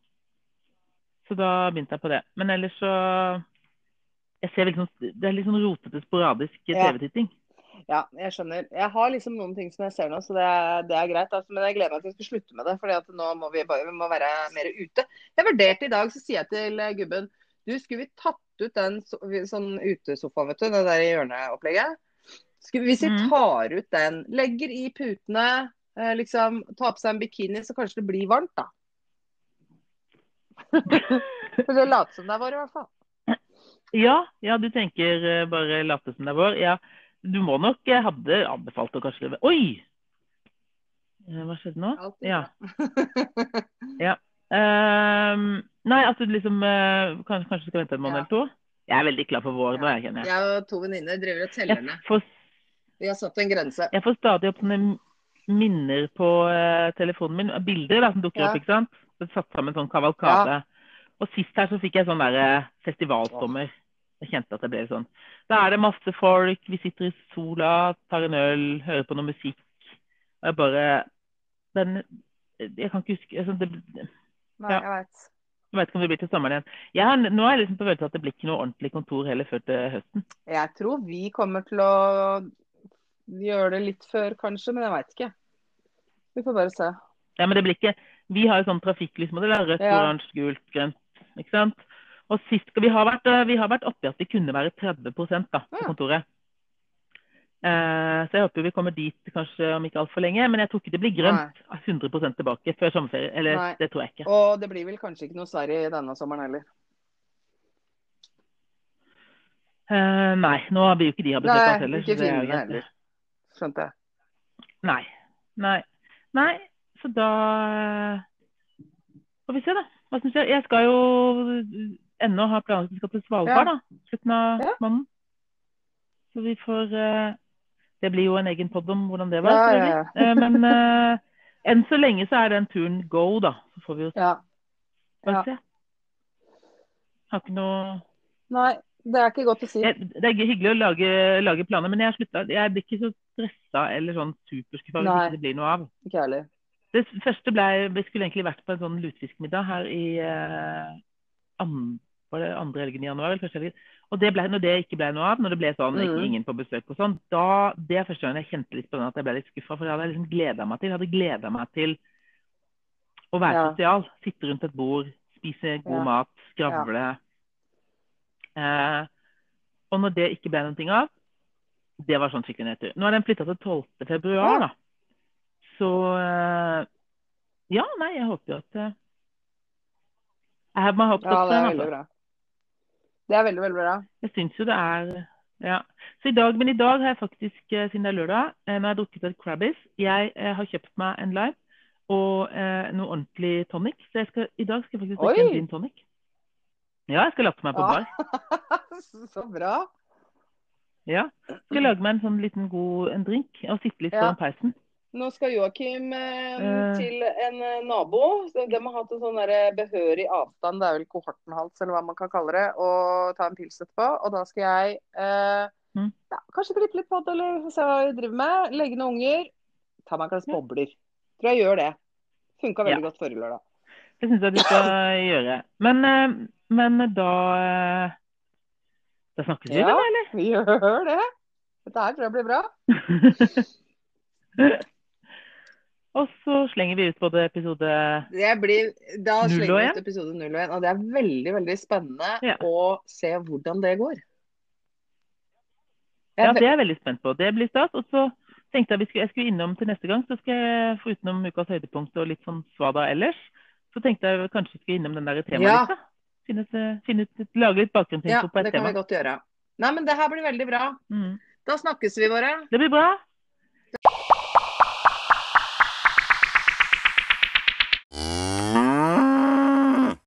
Så da begynte jeg på det. Men ellers så jeg ser liksom, Det er sånn rotete, sporadisk TV-titting. Ja, jeg skjønner. Jeg har liksom noen ting som jeg ser nå, så det er, det er greit. Altså, men jeg gleder meg til jeg skal slutte med det, for nå må vi, bare, vi må være mer ute. Jeg vurderte i dag, så sier jeg til eh, gubben Du, skulle vi tatt ut den so sånn utesofaen, vet du, det der hjørneopplegget? Skulle, hvis vi Mhm. tar ut den, legger i putene, eh, liksom tar på seg en bikini, så kanskje det blir varmt, da. For det late som det er varmt, i hvert fall. Ja, ja, du tenker eh, bare late som det er vår. Ja, du må nok Jeg hadde anbefalt å kanskje Oi! Eh, Hva skjedde nå? Ja. ja. Um, nei, at du liksom eh, kanskje, kanskje skal vente en måned Ja. eller to? Jeg er veldig klar for vår nå, jeg kjenner jeg. Jeg og to venninner driver og teller ned. får, Vi har satt en grense. jeg får stadig opp sånne minner på uh, telefonen min. Bilder da, som dukker Ja. opp, ikke sant? Satt sammen sånn kavalkade. Og sist her så fikk jeg sånn der festivalsommer. Jeg kjente at det ble sånn. Da er det masse folk, vi sitter i sola, tar en øl, hører på noe musikk. Og jeg bare den, Jeg kan ikke huske altså, det, Nei, Ja. jeg vet. Jeg vet ikke om det blir til sommeren igjen. Har, nå er jeg liksom på følelsen at det blir ikke noe ordentlig kontor heller før til høsten. Jeg tror vi kommer til å gjøre det litt før, kanskje, men jeg veit ikke. Vi får bare se. Ja, men det blir ikke Vi har jo sånn trafikklysmodell. Rødt, Ja. oransje, gult, grønt. Ikke sant? Og sist Vi har vært, eh, vi har vært oppe i at det kunne være 30 da, på kontoret. Eh, så jeg håper vi kommer dit kanskje om ikke altfor lenge. Men jeg tror ikke det blir grønt 100% tilbake før sommerferie. Eller Nei. det tror jeg ikke. Og det blir vel kanskje ikke noe Sverige denne sommeren heller. Uh, nei, nå vil jo ikke de ha besøk oss Nei, heller. ikke greit. heller. Skjønte jeg. Nei. Nei. Nei, så da får vi se, da. Hva syns jeg? Jeg skal jo ennå ha planer om å skal til Svalbard, Ja. da. Slutten av Ja. måneden. Så vi får uh, Det blir jo en egen pod om hvordan det var. Ja. Eh, men uh, enn så lenge så er den turen go, da. Så får vi jo Ja. bare se. Har ikke noe Nei, det er ikke godt å si. jeg, Det er hyggelig å lage, lage planer, men jeg har slutta. Jeg blir ikke så stressa eller sånn superskuffa hvis ikke det blir noe av. Ikke heller. Det første ble, Vi skulle egentlig vært på en sånn lutefiskmiddag her i eh, an, var det andre helgen i januar. Og det ble, når det ikke ble noe av, når det ble sånn ikke Mm. ingen på besøk og sånn, da det er første gang jeg kjente litt på den at jeg ble litt skuffa. For det hadde jeg liksom gleda meg til. Jeg hadde gleda meg til å være Ja. sosial. Sitte rundt et bord, spise god Ja. mat, skravle. Eh, og når det ikke ble noe av, det var sånn skikkelig nedtur. Nå er den flytta til 12. februar, Ja. da. Så eh, ja, nei, jeg håper jo at jeg har my hopes Ja, up, det er veldig bra. Det er veldig, veldig bra. Jeg syns jo det er Ja. Så i dag, men i dag har jeg faktisk, eh, siden det er lørdag, når nå har jeg drukket et Crabbis. Jeg eh, har kjøpt meg en lime og eh, noe ordentlig tonic. Så jeg skal, i dag skal jeg faktisk drikke en gin tonic. Ja, jeg skal lappe meg på Ja. bar. Så bra. Ja. Skal lage meg en sånn liten god en drink og sitte litt Ja. foran peisen. Nå skal Joakim eh, Eh. til en eh, nabo. De har hatt en sånn behørig avstand, det er vel kohortenhals eller hva man kan kalle det, og ta en pils etterpå. Og da skal jeg eh, Mm. ja, kanskje klippe litt på det, eller se hva vi driver med. Legge noen unger. Ta meg en glass bobler. Tror jeg gjør det. Funka veldig Ja. godt forrige lørdag. Det syns jeg du skal gjøre. Men, eh, men da eh, Da snakkes vi, Ja. da, eller? Vi gjør det. Dette her tror jeg blir bra. og så slenger vi ut både episode Det blir, da slenger vi ut episode 0 og 1, og det er veldig veldig spennende Ja. å se hvordan det går. Jeg Ja, det er jeg veldig spent på. Det blir stas. Og så tenkte jeg vi skulle, jeg skulle innom til neste gang, så skal jeg få utenom ukas høydepunkt og litt sånn svada ellers. Så tenkte jeg kanskje vi skulle innom den der Ja. temalista. Finne, ut- finne ut, lage litt bakgrunnsinfo Ja, på et det kan tema. vi godt gjøre. Nei, men det her blir veldig bra. Mm. Da snakkes vi bare. Det blir bra.